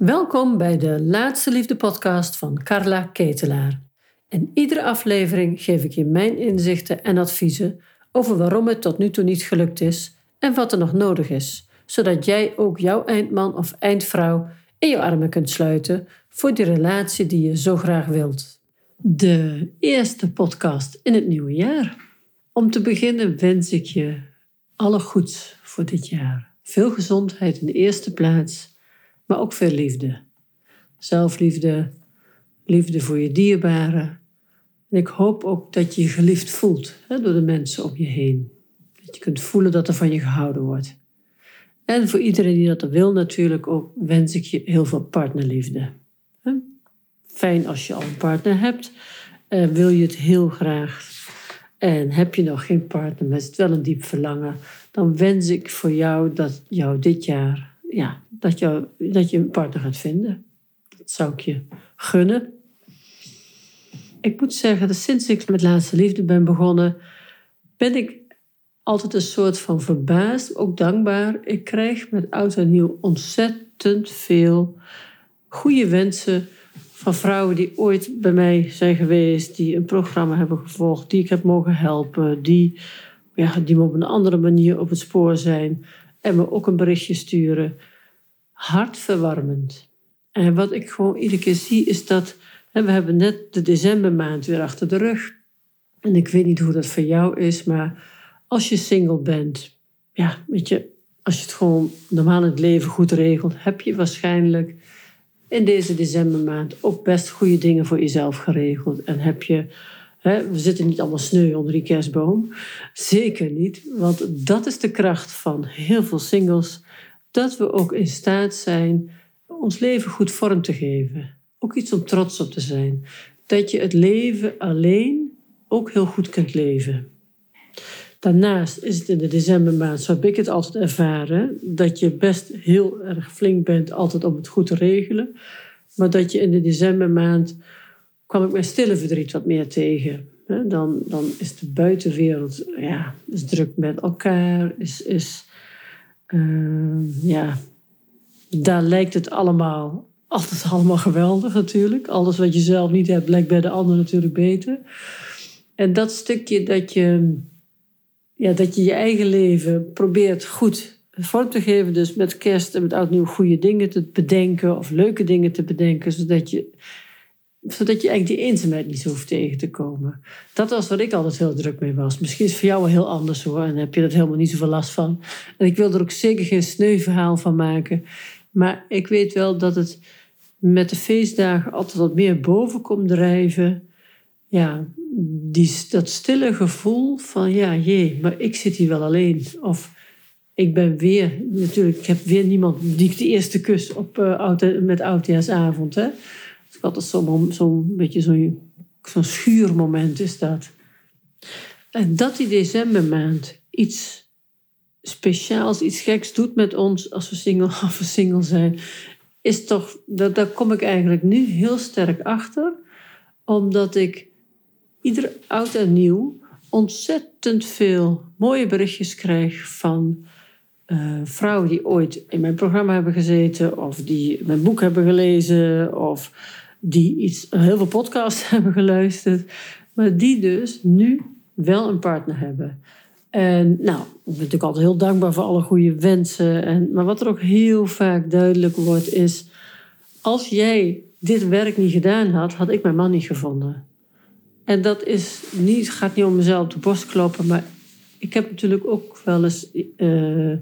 Welkom bij de Laatste Liefde podcast van Carla Ketelaar. In iedere aflevering geef ik je mijn inzichten en adviezen over waarom het tot nu toe niet gelukt is en wat er nog nodig is, zodat jij ook jouw eindman of eindvrouw in je armen kunt sluiten voor die relatie die je zo graag wilt. De eerste podcast in het nieuwe jaar. Om te beginnen wens ik je alle goeds voor dit jaar. Veel gezondheid in de eerste plaats, maar ook veel liefde. Zelfliefde, liefde voor je dierbaren. En ik hoop ook dat je je geliefd voelt hè, door de mensen om je heen. Dat je kunt voelen dat er van je gehouden wordt. En voor iedereen die dat wil natuurlijk ook, wens ik je heel veel partnerliefde. Fijn als je al een partner hebt. Uh, wil je het heel graag en heb je nog geen partner, maar is het wel een diep verlangen, dan wens ik voor jou dat jou dit jaar, ja, dat, jou, dat je een partner gaat vinden. Dat zou ik je gunnen. Ik moet zeggen dat sinds ik met Laatste Liefde ben begonnen, ben ik altijd een soort van verbaasd, ook dankbaar. Ik krijg met oud en nieuw ontzettend veel goede wensen van vrouwen die ooit bij mij zijn geweest, die een programma hebben gevolgd, die ik heb mogen helpen, die, ja, die me op een andere manier op het spoor zijn en me ook een berichtje sturen. Hartverwarmend. En wat ik gewoon iedere keer zie is dat, we hebben net de decembermaand weer achter de rug. En ik weet niet hoe dat voor jou is, maar als je single bent, ja, weet je, als je het gewoon normaal in het leven goed regelt, heb je waarschijnlijk in deze decembermaand ook best goede dingen voor jezelf geregeld. En heb je, hè, we zitten niet allemaal sneu onder die kerstboom. Zeker niet, want dat is de kracht van heel veel singles. Dat we ook in staat zijn ons leven goed vorm te geven. Ook iets om trots op te zijn. Dat je het leven alleen ook heel goed kunt leven. Daarnaast is het in de decembermaand, zo heb ik het altijd ervaren, dat je best heel erg flink bent altijd om het goed te regelen. Maar dat je in de decembermaand kwam ik mijn stille verdriet wat meer tegen. Dan, dan is de buitenwereld ja, is druk met elkaar. Is, is, uh, ja, daar lijkt het allemaal altijd allemaal geweldig natuurlijk. Alles wat je zelf niet hebt, lijkt bij de ander natuurlijk beter. En dat stukje dat je ja, dat je je eigen leven probeert goed vorm te geven. Dus met kerst en met oud nieuw goede dingen te bedenken of leuke dingen te bedenken, zodat je, zodat je eigenlijk die eenzaamheid niet zo hoeft tegen te komen. Dat was wat ik altijd heel druk mee was. Misschien is het voor jou wel heel anders hoor en heb je er helemaal niet zoveel last van. En ik wil er ook zeker geen sneu verhaal van maken. Maar ik weet wel dat het met de feestdagen altijd wat meer boven komt drijven. Ja, die, dat stille gevoel van ja, jee, maar ik zit hier wel alleen. Of ik ben weer, natuurlijk, ik heb weer niemand die ik de eerste kus op, uh, met oudjaarsavond. Hè? Ik altijd zo'n zo beetje zo'n zo'n schuurmoment is dat. En dat die decembermaand iets speciaals, iets geks doet met ons als we single, we single zijn, is toch, dat, daar kom ik eigenlijk nu heel sterk achter. Omdat ik ieder oud en nieuw ontzettend veel mooie berichtjes krijg van uh, vrouwen die ooit in mijn programma hebben gezeten, of die mijn boek hebben gelezen, of die iets, heel veel podcasts hebben geluisterd, maar die dus nu wel een partner hebben. En nou, ik ben natuurlijk altijd heel dankbaar voor alle goede wensen. En, maar wat er ook heel vaak duidelijk wordt is, als jij dit werk niet gedaan had, had ik mijn man niet gevonden. En dat is niet, gaat niet om mezelf op de borst kloppen, maar ik heb natuurlijk ook wel eens. Uh,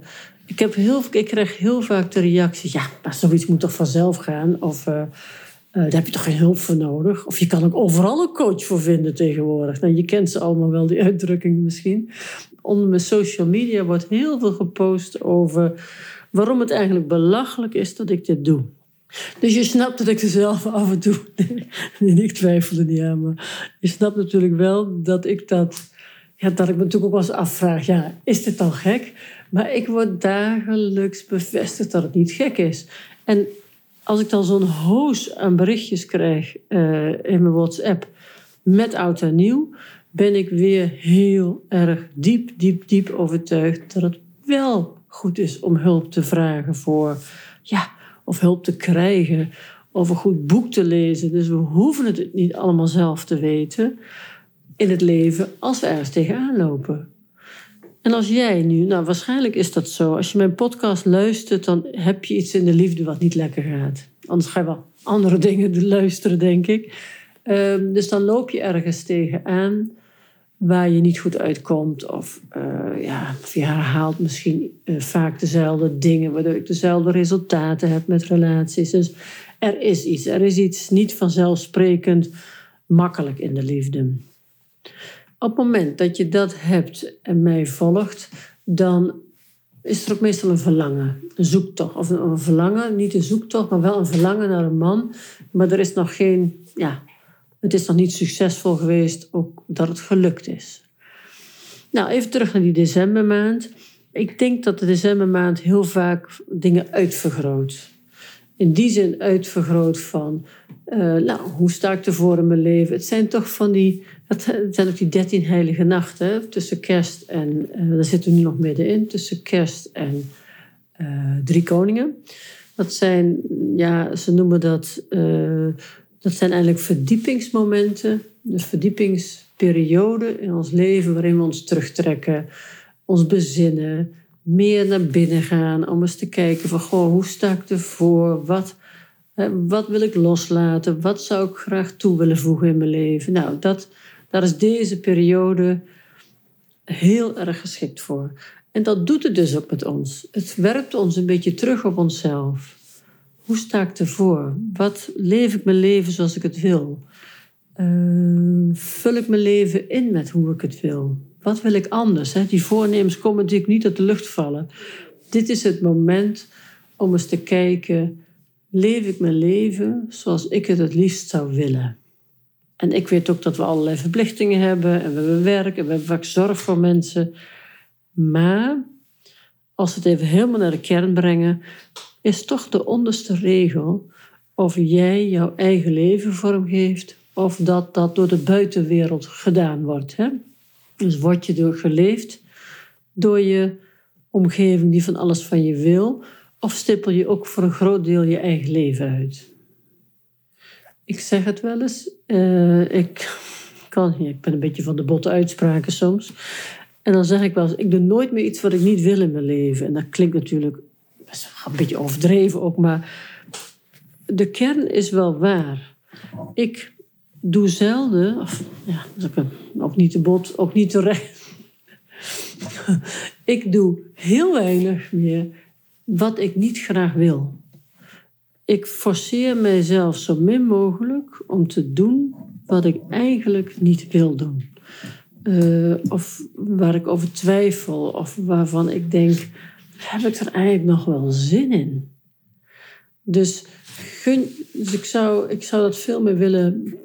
ik, heb heel, ik krijg heel vaak de reactie: ja, maar zoiets moet toch vanzelf gaan? Of uh, uh, daar heb je toch geen hulp voor nodig? Of je kan ook overal een coach voor vinden tegenwoordig. Nou, je kent ze allemaal wel, die uitdrukkingen misschien. Onder mijn social media wordt heel veel gepost over waarom het eigenlijk belachelijk is dat ik dit doe. Dus je snapt dat ik er zelf af en toe. Ik twijfel er niet aan, maar je snapt natuurlijk wel dat ik dat. Ja, dat ik me natuurlijk ook wel eens afvraag: ja, is dit dan gek? Maar ik word dagelijks bevestigd dat het niet gek is. En als ik dan zo'n hoos aan berichtjes krijg uh, in mijn WhatsApp met oud en nieuw, ben ik weer heel erg diep, diep, diep overtuigd dat het wel goed is om hulp te vragen voor ja, of hulp te krijgen of een goed boek te lezen. Dus we hoeven het niet allemaal zelf te weten in het leven als we ergens tegenaan lopen. En als jij nu, nou waarschijnlijk is dat zo, als je mijn podcast luistert, dan heb je iets in de liefde wat niet lekker gaat. Anders ga je wel andere dingen luisteren, denk ik. Ehm, dus dan loop je ergens tegenaan waar je niet goed uitkomt. Of, uh, ja, je herhaalt misschien uh, vaak dezelfde dingen, waardoor je dezelfde resultaten hebt met relaties. Dus er is iets. Er is iets niet vanzelfsprekend makkelijk in de liefde. Op het moment dat je dat hebt en mij volgt, dan is er ook meestal een verlangen, een zoektocht. Of een, verlangen, niet een zoektocht, maar wel een verlangen naar een man. Maar er is nog geen, ja, het is nog niet succesvol geweest, ook dat het gelukt is. Nou, even terug naar die decembermaand. Ik denk dat de decembermaand heel vaak dingen uitvergroot. In die zin uitvergroot van, uh, nou, hoe sta ik ervoor in mijn leven? Het zijn toch van die, het zijn ook die dertien heilige nachten tussen kerst en, uh, daar zitten we nu nog middenin, tussen kerst en uh, drie koningen. Dat zijn, ja, ze noemen dat dat zijn eigenlijk verdiepingsmomenten, dus verdiepingsperioden in ons leven waarin we ons terugtrekken, ons bezinnen, meer naar binnen gaan om eens te kijken van goh, hoe sta ik ervoor? Wat, wat wil ik loslaten? Wat zou ik graag toe willen voegen in mijn leven? Nou, dat, daar is deze periode heel erg geschikt voor. En dat doet het dus ook met ons. Het werpt ons een beetje terug op onszelf. Hoe sta ik ervoor? Wat leef ik mijn leven zoals ik het wil? Uh, vul ik mijn leven in met hoe ik het wil? Wat wil ik anders? Hè? Die voornemens komen natuurlijk niet uit de lucht vallen. Dit is het moment om eens te kijken: leef ik mijn leven zoals ik het het liefst zou willen? En ik weet ook dat we allerlei verplichtingen hebben en we hebben werk en we hebben vaak zorg voor mensen. Maar als we het even helemaal naar de kern brengen, is toch de onderste regel of jij jouw eigen leven vormgeeft of dat dat door de buitenwereld gedaan wordt. Hè? Dus word je door geleefd door je omgeving die van alles van je wil, of stippel je ook voor een groot deel je eigen leven uit? Ik zeg het wel eens, uh, ik, kan, ik ben een beetje van de botte uitspraken soms. En dan zeg ik wel eens, ik doe nooit meer iets wat ik niet wil in mijn leven. En dat klinkt natuurlijk een beetje overdreven ook, maar de kern is wel waar. Ik doe zelden, of ja, ook niet te bot, ook niet te recht. ik doe heel weinig meer wat ik niet graag wil. Ik forceer mijzelf zo min mogelijk om te doen wat ik eigenlijk niet wil doen. Uh, of waar ik over twijfel, of waarvan ik denk: heb ik er eigenlijk nog wel zin in? Dus, gun, dus ik, zou, ik zou dat veel meer, willen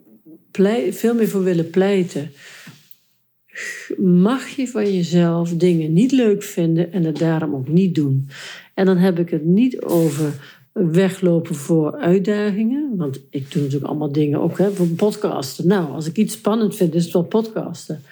veel meer voor willen pleiten. Mag je van jezelf dingen niet leuk vinden en het daarom ook niet doen? En dan heb ik het niet over weglopen voor uitdagingen. Want ik doe natuurlijk allemaal dingen ook hè, voor podcasten. Nou, als ik iets spannend vind, is het wel podcasten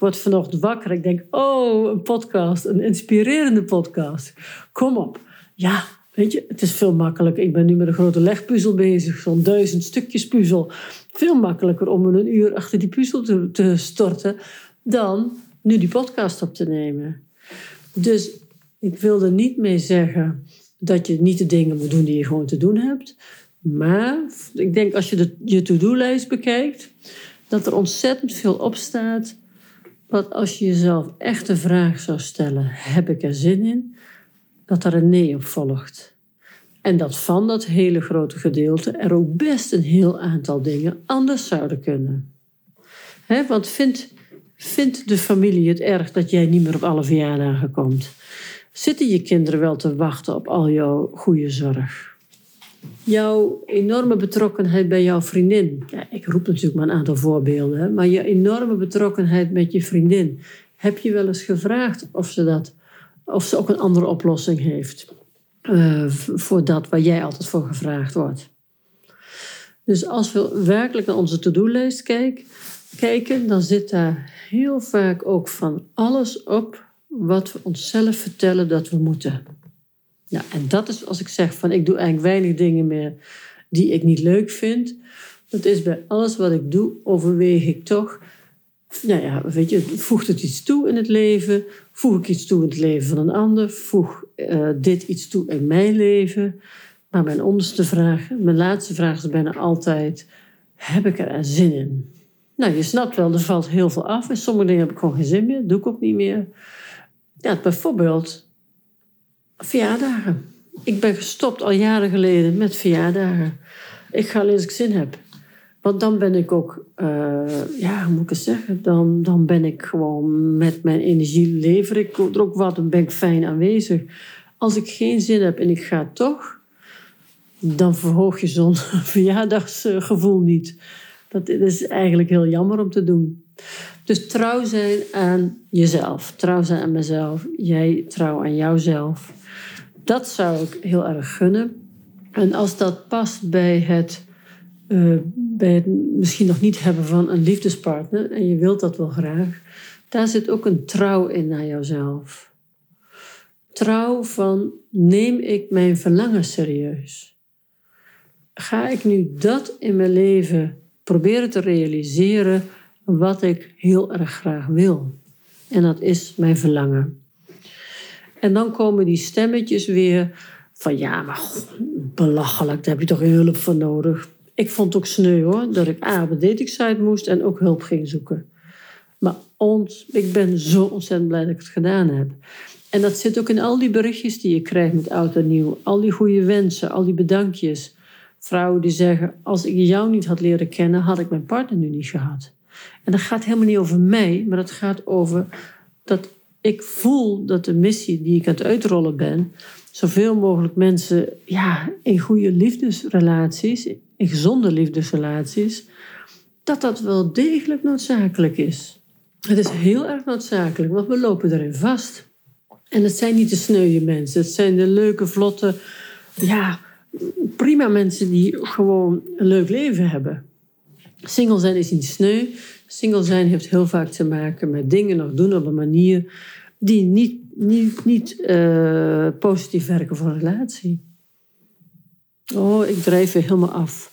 word vanochtend wakker. Ik denk, oh, een podcast, een inspirerende podcast. Kom op. Ja, weet je, het is veel makkelijker. Ik ben nu met een grote legpuzzel bezig, zo'n duizend stukjes puzzel. Veel makkelijker om een uur achter die puzzel te, te storten dan nu die podcast op te nemen. Dus ik wilde niet mee zeggen dat je niet de dingen moet doen die je gewoon te doen hebt. Maar ik denk als je de, je to-do-lijst bekijkt, dat er ontzettend veel op staat wat als je jezelf echt de vraag zou stellen: heb ik er zin in? Dat er een nee op volgt. En dat van dat hele grote gedeelte er ook best een heel aantal dingen anders zouden kunnen. He, want vindt, vindt de familie het erg dat jij niet meer op alle verjaardagen komt? Zitten je kinderen wel te wachten op al jouw goede zorg? jouw enorme betrokkenheid bij jouw vriendin. Ja, ik roep natuurlijk maar een aantal voorbeelden, maar je enorme betrokkenheid met je vriendin. Heb je wel eens gevraagd of ze, dat, of ze ook een andere oplossing heeft uh, voor dat waar jij altijd voor gevraagd wordt? Dus als we werkelijk naar onze to-do-lijst kijken, dan zit daar heel vaak ook van alles op wat we onszelf vertellen dat we moeten. Nou, en dat is als ik zeg van ik doe eigenlijk weinig dingen meer die ik niet leuk vind. Dat is bij alles wat ik doe, overweeg ik toch. Nou ja, weet je, voegt het iets toe in het leven? Voeg ik iets toe in het leven van een ander? Voeg uh, dit iets toe in mijn leven? Maar mijn onderste vraag, mijn laatste vraag is bijna altijd: heb ik er zin in? Nou, je snapt wel, er valt heel veel af. En sommige dingen heb ik gewoon geen zin meer, doe ik ook niet meer. Ja, bijvoorbeeld verjaardagen. Ik ben gestopt al jaren geleden met verjaardagen. Ik ga alleen als ik zin heb. Want dan ben ik ook, uh, ja, hoe moet ik het zeggen? Dan, dan ben ik gewoon met mijn energie, lever ik er ook wat en ben ik fijn aanwezig. Als ik geen zin heb en ik ga toch, dan verhoog je zo'n verjaardagsgevoel niet. Dat is eigenlijk heel jammer om te doen. Dus trouw zijn aan jezelf. Trouw zijn aan mezelf. Jij trouw aan jouzelf. Dat zou ik heel erg gunnen. En als dat past bij het, uh, bij het misschien nog niet hebben van een liefdespartner, en je wilt dat wel graag, daar zit ook een trouw in naar jouzelf. Trouw van neem ik mijn verlangen serieus? Ga ik nu dat in mijn leven proberen te realiseren wat ik heel erg graag wil? En dat is mijn verlangen. En dan komen die stemmetjes weer van ja, maar belachelijk, daar heb je toch hulp voor nodig. Ik vond het ook sneu hoor, dat ik A, op moest en ook hulp ging zoeken. Maar ons, ik ben zo ontzettend blij dat ik het gedaan heb. En dat zit ook in al die berichtjes die je krijgt met oud en nieuw. Al die goede wensen, al die bedankjes. Vrouwen die zeggen, als ik jou niet had leren kennen, had ik mijn partner nu niet gehad. En dat gaat helemaal niet over mij, maar dat gaat over dat ik voel dat de missie die ik aan het uitrollen ben, zoveel mogelijk mensen ja, in goede liefdesrelaties, in gezonde liefdesrelaties, dat dat wel degelijk noodzakelijk is. Het is heel erg noodzakelijk, want we lopen erin vast. En het zijn niet de sneuwe mensen, het zijn de leuke, vlotte, ja, prima mensen die gewoon een leuk leven hebben. Single zijn is niet sneu. Single zijn heeft heel vaak te maken met dingen nog doen op een manier die niet, niet, niet uh, positief werken voor een relatie. Oh, ik drijf weer helemaal af.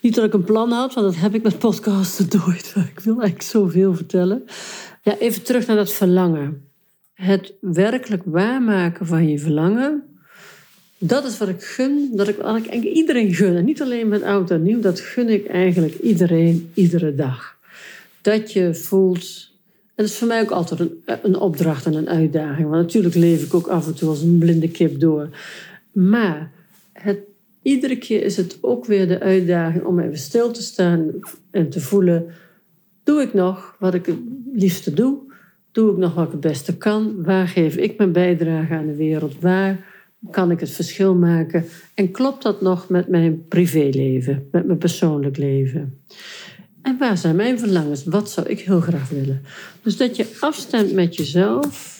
Niet dat ik een plan had, want dat heb ik met podcasten nooit. Ik wil eigenlijk zoveel vertellen. Ja, even terug naar dat verlangen. Het werkelijk waarmaken van je verlangen. Dat is wat ik gun, dat ik eigenlijk iedereen gun. En niet alleen met oud en nieuw, dat gun ik eigenlijk iedereen iedere dag. Dat je voelt, en dat is voor mij ook altijd een, een opdracht en een uitdaging. Want natuurlijk leef ik ook af en toe als een blinde kip door. Maar het, iedere keer is het ook weer de uitdaging om even stil te staan en te voelen: doe ik nog wat ik het liefste doe? Doe ik nog wat ik het beste kan? Waar geef ik mijn bijdrage aan de wereld? Waar kan ik het verschil maken? En klopt dat nog met mijn privéleven, met mijn persoonlijk leven? En waar zijn mijn verlangens? Wat zou ik heel graag willen? Dus dat je afstemt met jezelf.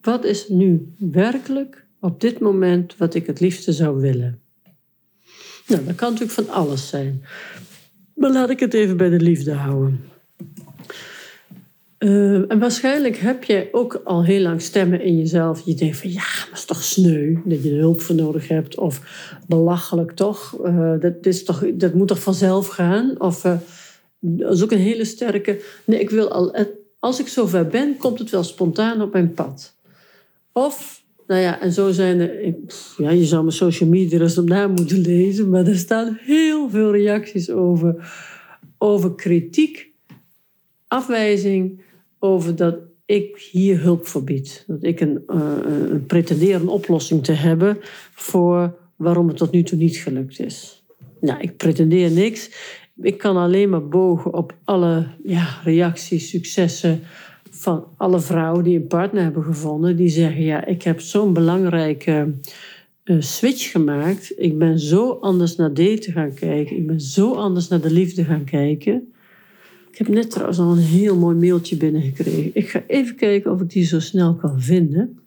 Wat is nu werkelijk op dit moment wat ik het liefste zou willen? Nou, dat kan natuurlijk van alles zijn. Maar laat ik het even bij de liefde houden. Uh, en waarschijnlijk heb jij ook al heel lang stemmen in jezelf. Je denkt van ja, het is toch sneu dat je er hulp voor nodig hebt. Of belachelijk toch. Uh, dat, is toch dat moet toch vanzelf gaan. Of uh, dat is ook een hele sterke. Nee, ik wil al. Als ik zover ben, komt het wel spontaan op mijn pad. Of, nou ja, en zo zijn er. Ja, je zou mijn social media eens op na moeten lezen, maar er staan heel veel reacties over. Over kritiek, afwijzing, over dat ik hier hulp voor bied. Dat ik een, uh, een pretendeer een oplossing te hebben voor waarom het tot nu toe niet gelukt is. Nou, ik pretendeer niks ik kan alleen maar bogen op alle ja, reacties, successen van alle vrouwen die een partner hebben gevonden. Die zeggen, ja, ik heb zo'n belangrijke uh, switch gemaakt. Ik ben zo anders naar daten gaan kijken. Ik ben zo anders naar de liefde gaan kijken. Ik heb net trouwens al een heel mooi mailtje binnengekregen. Ik ga even kijken of ik die zo snel kan vinden.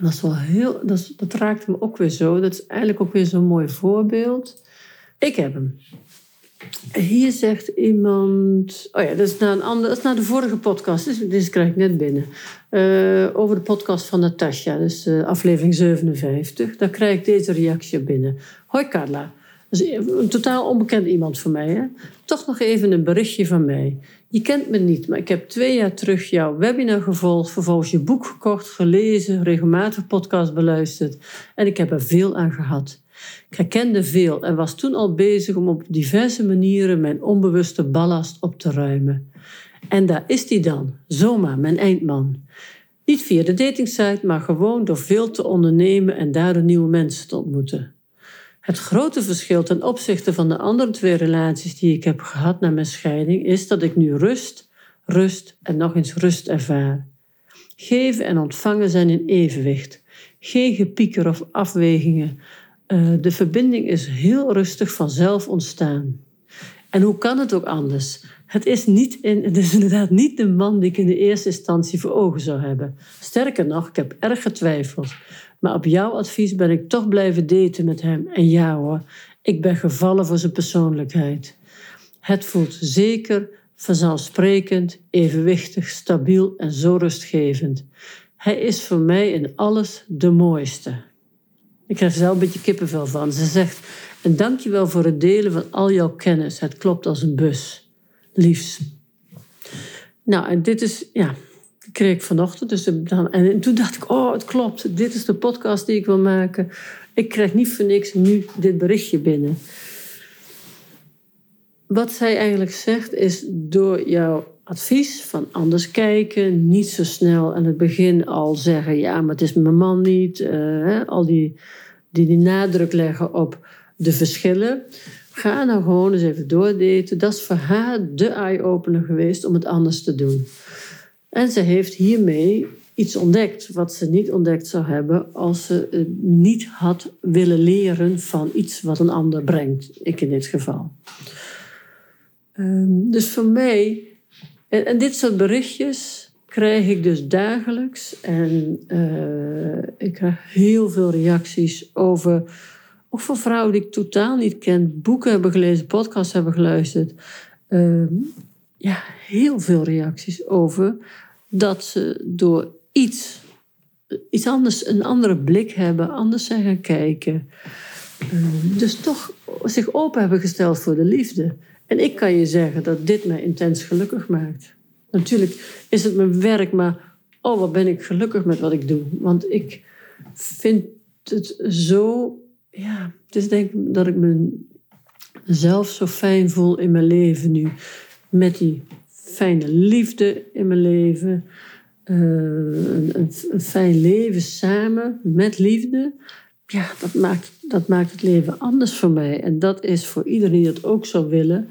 Dat, is wel heel, dat, dat raakt me ook weer zo. Dat is eigenlijk ook weer zo'n mooi voorbeeld. Ik heb hem. Hier zegt iemand. Oh ja, dat is naar, een ander, dat is naar de vorige podcast. Dus deze krijg ik net binnen. Uh, over de podcast van Natasja, dus uh, aflevering 57. Daar krijg ik deze reactie binnen. Hoi Carla. Dat een totaal onbekend iemand voor mij. Hè? Toch nog even een berichtje van mij. Je kent me niet, maar ik heb twee jaar terug jouw webinar gevolgd, vervolgens je boek gekocht, gelezen, regelmatig podcast beluisterd en ik heb er veel aan gehad. Ik herkende veel en was toen al bezig om op diverse manieren mijn onbewuste ballast op te ruimen. En daar is die dan, zomaar, mijn eindman. Niet via de datingsite, maar gewoon door veel te ondernemen en daardoor nieuwe mensen te ontmoeten. Het grote verschil ten opzichte van de andere twee relaties die ik heb gehad na mijn scheiding is dat ik nu rust, rust en nog eens rust ervaar. Geven en ontvangen zijn in evenwicht. Geen gepieker of afwegingen. Uh, de verbinding is heel rustig vanzelf ontstaan. En hoe kan het ook anders? Het is, niet het is inderdaad niet de man die ik in de eerste instantie voor ogen zou hebben. Sterker nog, ik heb erg getwijfeld. Maar op jouw advies ben ik toch blijven daten met hem. En ja hoor, ik ben gevallen voor zijn persoonlijkheid. Het voelt zeker, vanzelfsprekend, evenwichtig, stabiel en zo rustgevend. Hij is voor mij in alles de mooiste. Ik krijg er zelf een beetje kippenvel van. Ze zegt, en dankjewel voor het delen van al jouw kennis. Het klopt als een bus. Liefs. Nou, en dit is, ja, kreeg ik vanochtend. Dus dan, en toen dacht ik, oh, het klopt. Dit is de podcast die ik wil maken. Ik krijg niet voor niks nu dit berichtje binnen. Wat zij eigenlijk zegt is door jouw advies van anders kijken, niet zo snel aan het begin al zeggen, ja, maar het is mijn man niet. Uh, al die, die, die nadruk leggen op de verschillen. Ga nou gewoon eens even doordaten. Dat is voor haar de eye-opener geweest om het anders te doen. En ze heeft hiermee iets ontdekt wat ze niet ontdekt zou hebben als ze niet had willen leren van iets wat een ander brengt. Ik in dit geval. Ehm, dus voor mij, en, dit soort berichtjes krijg ik dus dagelijks. En uh, ik krijg heel veel reacties over, ook van vrouwen die ik totaal niet ken, boeken hebben gelezen, podcasts hebben geluisterd. Uh, ja, heel veel reacties over dat ze door iets, iets anders, een andere blik hebben, anders zijn gaan kijken. Ehm, dus toch zich open hebben gesteld voor de liefde. En ik kan je zeggen dat dit mij intens gelukkig maakt. Natuurlijk is het mijn werk, maar oh, wat ben ik gelukkig met wat ik doe. Want ik vind het zo, ja, het is denk ik dat ik mezelf zo fijn voel in mijn leven nu. Met die fijne liefde in mijn leven. Een, een, fijn leven samen met liefde. Ja, dat maakt, dat maakt het leven anders voor mij. En dat is voor iedereen die dat ook zou willen.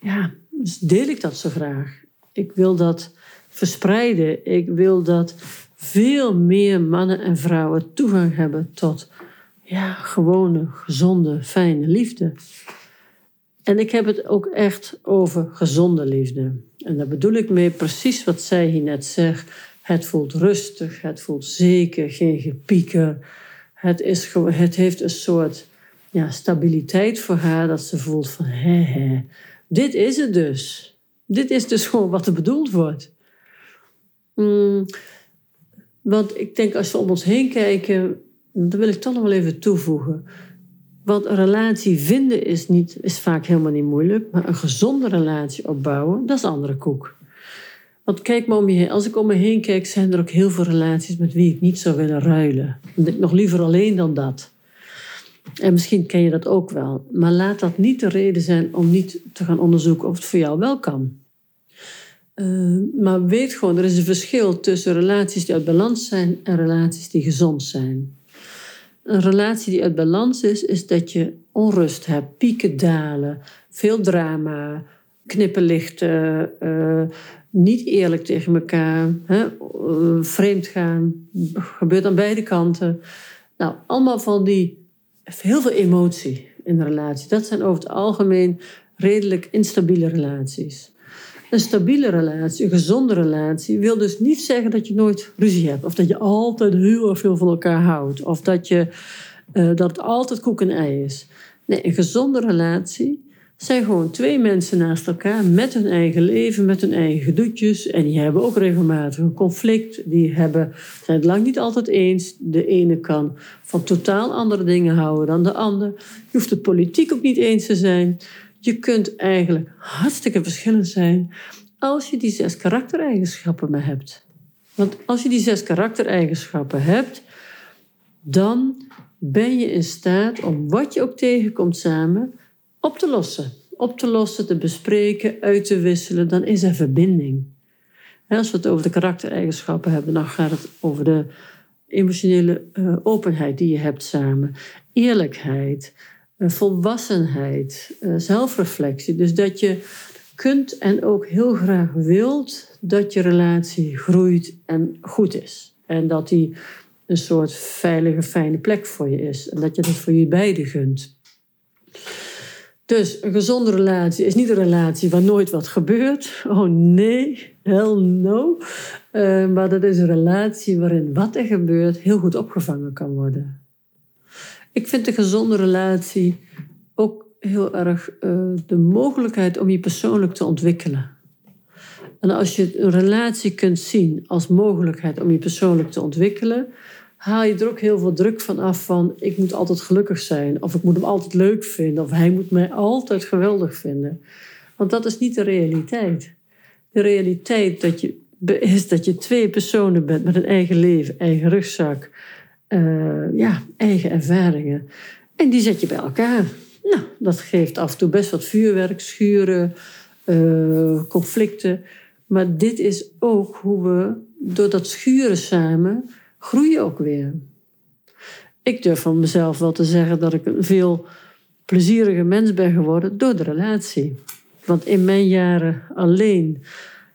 Ja, dus deel ik dat zo graag. Ik wil dat verspreiden. Ik wil dat veel meer mannen en vrouwen toegang hebben tot ja, gewone, gezonde, fijne liefde. En ik heb het ook echt over gezonde liefde. En daar bedoel ik mee precies wat zij hier net zegt. Het voelt rustig, het voelt zeker, geen gepieker. Het, is, het heeft een soort ja, stabiliteit voor haar, dat ze voelt van hé, dit is het dus. Dit is dus gewoon wat er bedoeld wordt. Mm, want ik denk als we om ons heen kijken, dat wil ik toch nog wel even toevoegen. Want een relatie vinden is, niet, is vaak helemaal niet moeilijk. Maar een gezonde relatie opbouwen, dat is andere koek. Want kijk maar om je heen. Als ik om me heen kijk, zijn er ook heel veel relaties met wie ik niet zou willen ruilen. Nog liever alleen dan dat. En misschien ken je dat ook wel. Maar laat dat niet de reden zijn om niet te gaan onderzoeken of het voor jou wel kan. Uh, maar weet gewoon, er is een verschil tussen relaties die uit balans zijn en relaties die gezond zijn. Een relatie die uit balans is, is dat je onrust hebt, pieken, dalen, veel drama, knipperlichten, uh, niet eerlijk tegen elkaar, hè, uh, vreemd gaan, gebeurt aan beide kanten. Nou, allemaal van die, heel veel emotie in de relatie. Dat zijn over het algemeen redelijk instabiele relaties. Een stabiele relatie, een gezonde relatie, wil dus niet zeggen dat je nooit ruzie hebt. Of dat je altijd heel erg veel van elkaar houdt. Of dat, je, uh, dat het altijd koek en ei is. Nee, een gezonde relatie zijn gewoon twee mensen naast elkaar met hun eigen leven, met hun eigen gedoetjes. En die hebben ook regelmatig een conflict. Die hebben, zijn het lang niet altijd eens. De ene kan van totaal andere dingen houden dan de ander. Je hoeft het politiek ook niet eens te zijn. Je kunt eigenlijk hartstikke verschillend zijn als je die zes karaktereigenschappen maar hebt. Want als je die zes karaktereigenschappen hebt, dan ben je in staat om wat je ook tegenkomt samen op te lossen. Op te lossen, te bespreken, uit te wisselen, dan is er verbinding. als we het over de karaktereigenschappen hebben, dan gaat het over de emotionele uh, openheid die je hebt samen. Eerlijkheid, uh, volwassenheid, uh, zelfreflectie. Dus dat je kunt en ook heel graag wilt dat je relatie groeit en goed is. En dat die een soort veilige, fijne plek voor je is. En dat je dat voor je beiden gunt. Dus een gezonde relatie is niet een relatie waar nooit wat gebeurt. Oh nee, hell no. Uh, maar dat is een relatie waarin wat er gebeurt heel goed opgevangen kan worden. Ik vind een gezonde relatie ook heel erg uh, de mogelijkheid om je persoonlijk te ontwikkelen. En als je een relatie kunt zien als mogelijkheid om je persoonlijk te ontwikkelen, haal je er ook heel veel druk van af van ik moet altijd gelukkig zijn of ik moet hem altijd leuk vinden of hij moet mij altijd geweldig vinden. Want dat is niet de realiteit. De realiteit dat je, is dat je twee personen bent met een eigen leven, eigen rugzak, uh, ja, eigen ervaringen. En die zet je bij elkaar. Nou, dat geeft af en toe best wat vuurwerk, schuren, uh, conflicten. Maar dit is ook hoe we door dat schuren samen groeien ook weer. Ik durf van mezelf wel te zeggen dat ik een veel plezieriger mens ben geworden door de relatie. Want in mijn jaren alleen,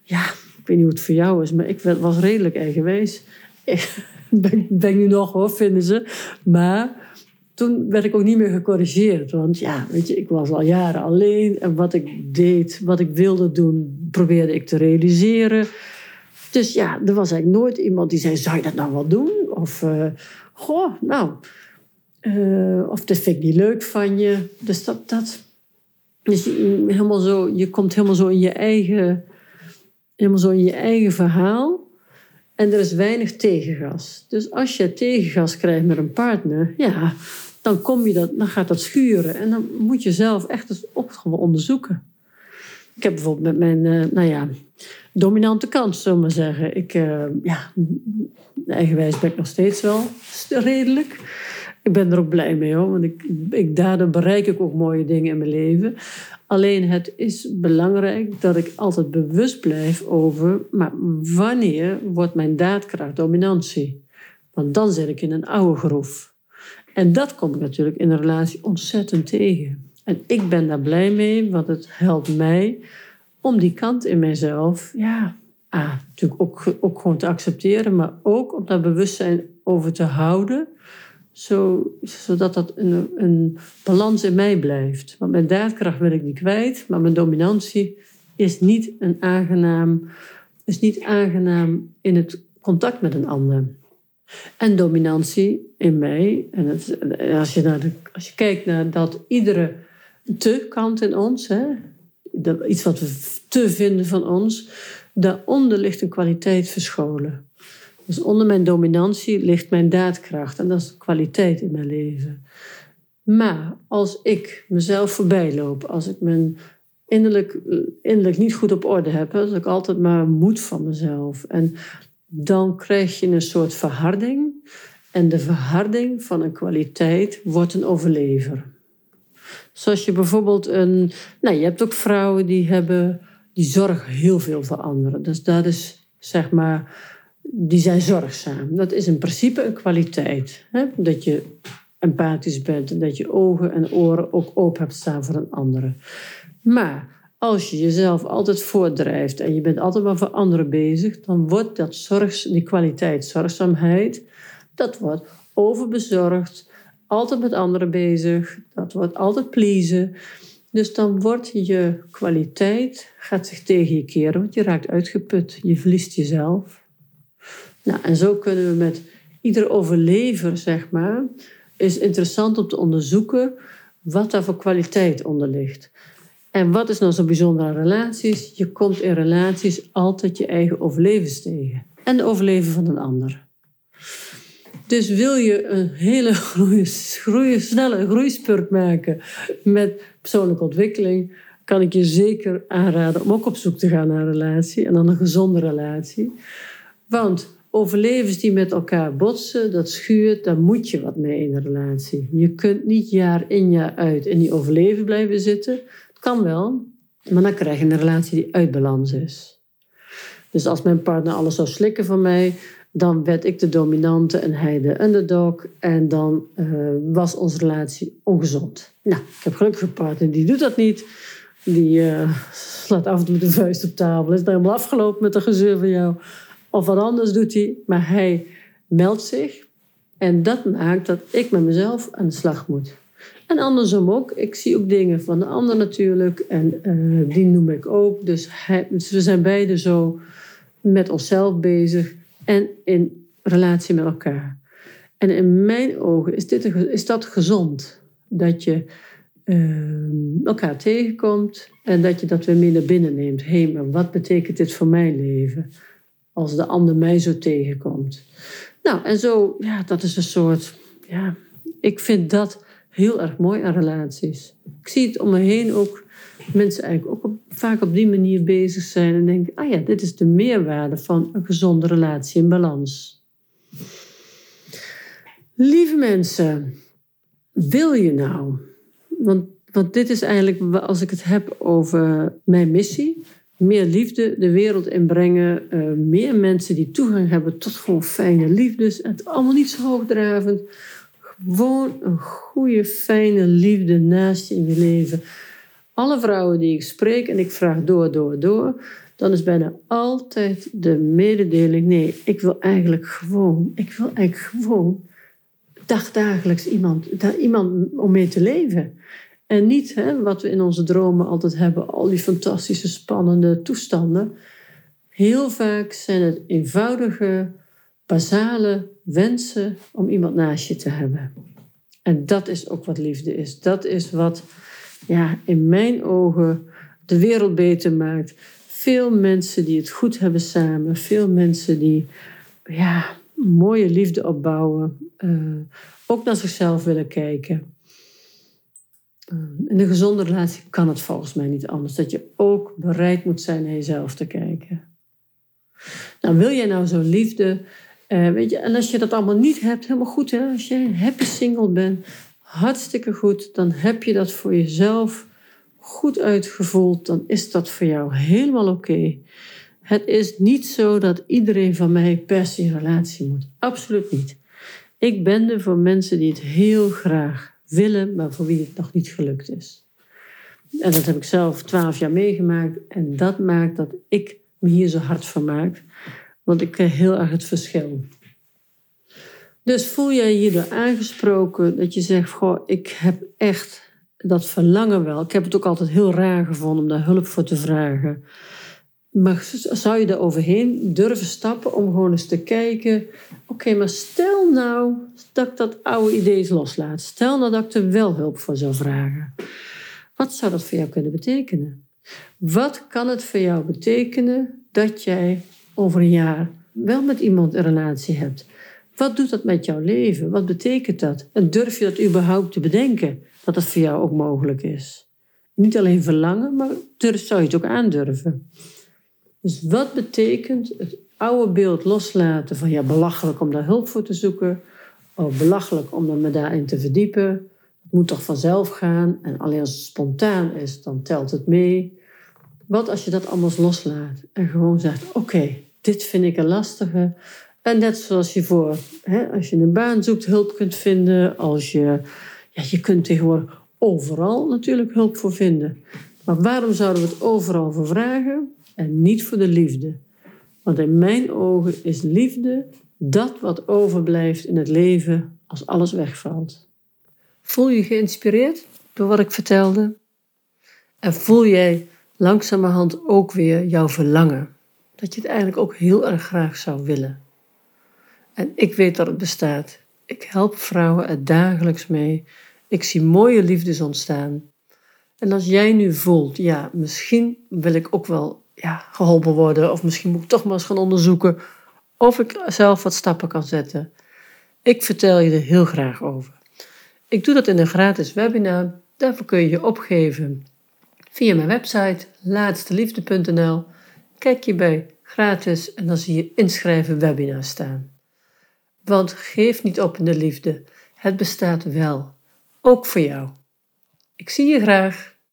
ja, ik weet niet hoe het voor jou is, maar ik was redelijk eigenwijs. Ik ben, ben nu nog hoor, vinden ze. Maar toen werd ik ook niet meer gecorrigeerd. Want ja, weet je, ik was al jaren alleen. En wat ik deed, wat ik wilde doen, probeerde ik te realiseren. Dus ja, er was eigenlijk nooit iemand die zei: Zou je dat nou wel doen? Of, uh, goh, nou. Uh, of dat vind ik niet leuk van je. Dus dat. dat dus je, helemaal zo, je komt helemaal zo in je eigen. Helemaal zo in je eigen verhaal. En er is weinig tegengas. Dus als je tegengas krijgt met een partner, ja, dan, kom je dat, dan gaat dat schuren. En dan moet je zelf echt eens op onderzoeken. Ik heb bijvoorbeeld met mijn, uh, nou ja, dominante kant, zullen we maar zeggen. Ik, uh, ja, eigenwijs ben ik nog steeds wel redelijk. Ik ben er ook blij mee hoor, want ik, ik, daardoor bereik ik ook mooie dingen in mijn leven. Alleen het is belangrijk dat ik altijd bewust blijf over, maar wanneer wordt mijn daadkracht dominantie? Want dan zit ik in een oude groef. En dat kom ik natuurlijk in een relatie ontzettend tegen. En ik ben daar blij mee, want het helpt mij om die kant in mijzelf, ja, ah, natuurlijk ook, ook gewoon te accepteren, maar ook om daar bewustzijn over te houden, zo, zodat dat een, een balans in mij blijft. Want mijn daadkracht wil ik niet kwijt, maar mijn dominantie is niet, een aangenaam, is niet aangenaam in het contact met een ander. En dominantie in mij, en het, als, je naar de, als je kijkt naar dat iedere te kant in ons, hè, iets wat we te vinden van ons, daaronder ligt een kwaliteit verscholen. Dus onder mijn dominantie ligt mijn daadkracht en dat is kwaliteit in mijn leven. Maar als ik mezelf voorbij loop, als ik mijn innerlijk, innerlijk niet goed op orde heb, als ik altijd maar moed van mezelf, en dan krijg je een soort verharding. En de verharding van een kwaliteit wordt een overlever. Zoals je bijvoorbeeld een. Nou, je hebt ook vrouwen die hebben. die zorgen heel veel voor anderen. Dus dat is zeg maar. die zijn zorgzaam. Dat is in principe een kwaliteit. Hè? Dat je empathisch bent en dat je ogen en oren ook open hebt staan voor een andere. Maar als je jezelf altijd voordrijft en je bent altijd maar voor anderen bezig, dan wordt dat zorgs, die kwaliteit zorgzaamheid, dat wordt overbezorgd, altijd met anderen bezig, dat wordt altijd pleasen. Dus dan wordt je kwaliteit, gaat zich tegen je keren, want je raakt uitgeput, je verliest jezelf. Nou, en zo kunnen we met ieder overlever, zeg maar, is interessant om te onderzoeken wat daar voor kwaliteit onder ligt. En wat is nou zo bijzonder aan relaties? Je komt in relaties altijd je eigen overlevens tegen. En de overleven van een ander. Dus wil je een hele groeie, snelle groeispurt maken met persoonlijke ontwikkeling, kan ik je zeker aanraden om ook op zoek te gaan naar een relatie en dan een gezonde relatie. Want overlevens die met elkaar botsen, dat schuurt, daar moet je wat mee in een relatie. Je kunt niet jaar in jaar uit in die overleven blijven zitten. Kan wel, maar dan krijg je een relatie die uit balans is. Dus als mijn partner alles zou slikken van mij, dan werd ik de dominante en hij de underdog. En dan uh, was onze relatie ongezond. Nou, ik heb gelukkig een partner die doet dat niet. Die uh, slaat af en toe met de vuist op tafel. Is het helemaal afgelopen met de gezeur van jou. Of wat anders doet hij. Maar hij meldt zich. En dat maakt dat ik met mezelf aan de slag moet. En andersom ook. Ik zie ook dingen van de ander natuurlijk. En uh, die noem ik ook. Dus, dus we zijn beide zo met onszelf bezig. En in relatie met elkaar. En in mijn ogen is, dit is dat gezond. Dat je uh, elkaar tegenkomt. En dat je dat weer meer naar binnen neemt. Hé, hey, maar wat betekent dit voor mijn leven? Als de ander mij zo tegenkomt. Nou, en zo, ja, dat is een soort. Ja, ik vind dat heel erg mooi aan relaties. Ik zie het om me heen ook mensen eigenlijk ook vaak op die manier bezig zijn en denken: ah ja, dit is de meerwaarde van een gezonde relatie in balans. Lieve mensen, wil je nou? Want, want dit is eigenlijk, als ik het heb over mijn missie, meer liefde de wereld inbrengen, uh, meer mensen die toegang hebben tot gewoon fijne liefdes. Het allemaal niet zo hoogdravend, gewoon een goede, fijne liefde naast je in je leven. Alle vrouwen die ik spreek en ik vraag door, door, door, dan is bijna altijd de mededeling: nee, ik wil eigenlijk gewoon, ik wil eigenlijk gewoon dagdagelijks iemand, iemand om mee te leven. En niet hè, wat we in onze dromen altijd hebben, al die fantastische, spannende toestanden. Heel vaak zijn het eenvoudige, basale wensen om iemand naast je te hebben. En dat is ook wat liefde is. Dat is wat ja, in mijn ogen de wereld beter maakt. Veel mensen die het goed hebben samen. Veel mensen die ja, mooie liefde opbouwen. Uh, ook naar zichzelf willen kijken. Uh, in een gezonde relatie kan het volgens mij niet anders. Dat je ook bereid moet zijn naar jezelf te kijken. Nou, wil jij nou zo'n liefde uh, weet je, en als je dat allemaal niet hebt, helemaal goed. Hè? Als je happy single bent, hartstikke goed. Dan heb je dat voor jezelf goed uitgevoeld. Dan is dat voor jou helemaal oké. Het is niet zo dat iedereen van mij per se een relatie moet. Absoluut niet. Ik ben er voor mensen die het heel graag willen, maar voor wie het nog niet gelukt is. En dat heb ik zelf twaalf jaar meegemaakt. En dat maakt dat ik me hier zo hard van maak. Want ik ken heel erg het verschil. Dus voel jij je er aangesproken dat je zegt: Goh, ik heb echt dat verlangen wel. Ik heb het ook altijd heel raar gevonden om daar hulp voor te vragen. Maar zou je er overheen durven stappen om gewoon eens te kijken: oké, maar stel nou dat ik dat oude idee loslaat. Stel nou dat ik er wel hulp voor zou vragen. Wat zou dat voor jou kunnen betekenen? Wat kan het voor jou betekenen dat jij over een jaar wel met iemand een relatie hebt. Wat doet dat met jouw leven? Wat betekent dat? En durf je dat überhaupt te bedenken, dat dat voor jou ook mogelijk is? Niet alleen verlangen, maar durf, zou je het ook aandurven. Dus wat betekent het oude beeld loslaten van ja, belachelijk om daar hulp voor te zoeken, of belachelijk om me daarin te verdiepen. Het moet toch vanzelf gaan en alleen als het spontaan is, dan telt het mee. Wat als je dat allemaal loslaat en gewoon zegt: Oké, dit vind ik een lastige. En net zoals je voor, hè, als je een baan zoekt, hulp kunt vinden. Als je, ja, je kunt tegenwoordig overal natuurlijk hulp voor vinden. Maar waarom zouden we het overal voor vragen en niet voor de liefde? Want in mijn ogen is liefde dat wat overblijft in het leven als alles wegvalt. Voel je geïnspireerd door wat ik vertelde? En voel jij langzamerhand ook weer jouw verlangen? dat je het eigenlijk ook heel erg graag zou willen. En ik weet dat het bestaat. Ik help vrouwen er dagelijks mee. Ik zie mooie liefdes ontstaan. En als jij nu voelt, ja, misschien wil ik ook wel ja, geholpen worden, of misschien moet ik toch maar eens gaan onderzoeken of ik zelf wat stappen kan zetten. Ik vertel je er heel graag over. Ik doe dat in een gratis webinar. Daarvoor kun je je opgeven via mijn website laatsteliefde.nl. Kijk je bij gratis en dan zie je inschrijven webinar staan. Want geef niet op in de liefde. Het bestaat wel. Ook voor jou. Ik zie je graag.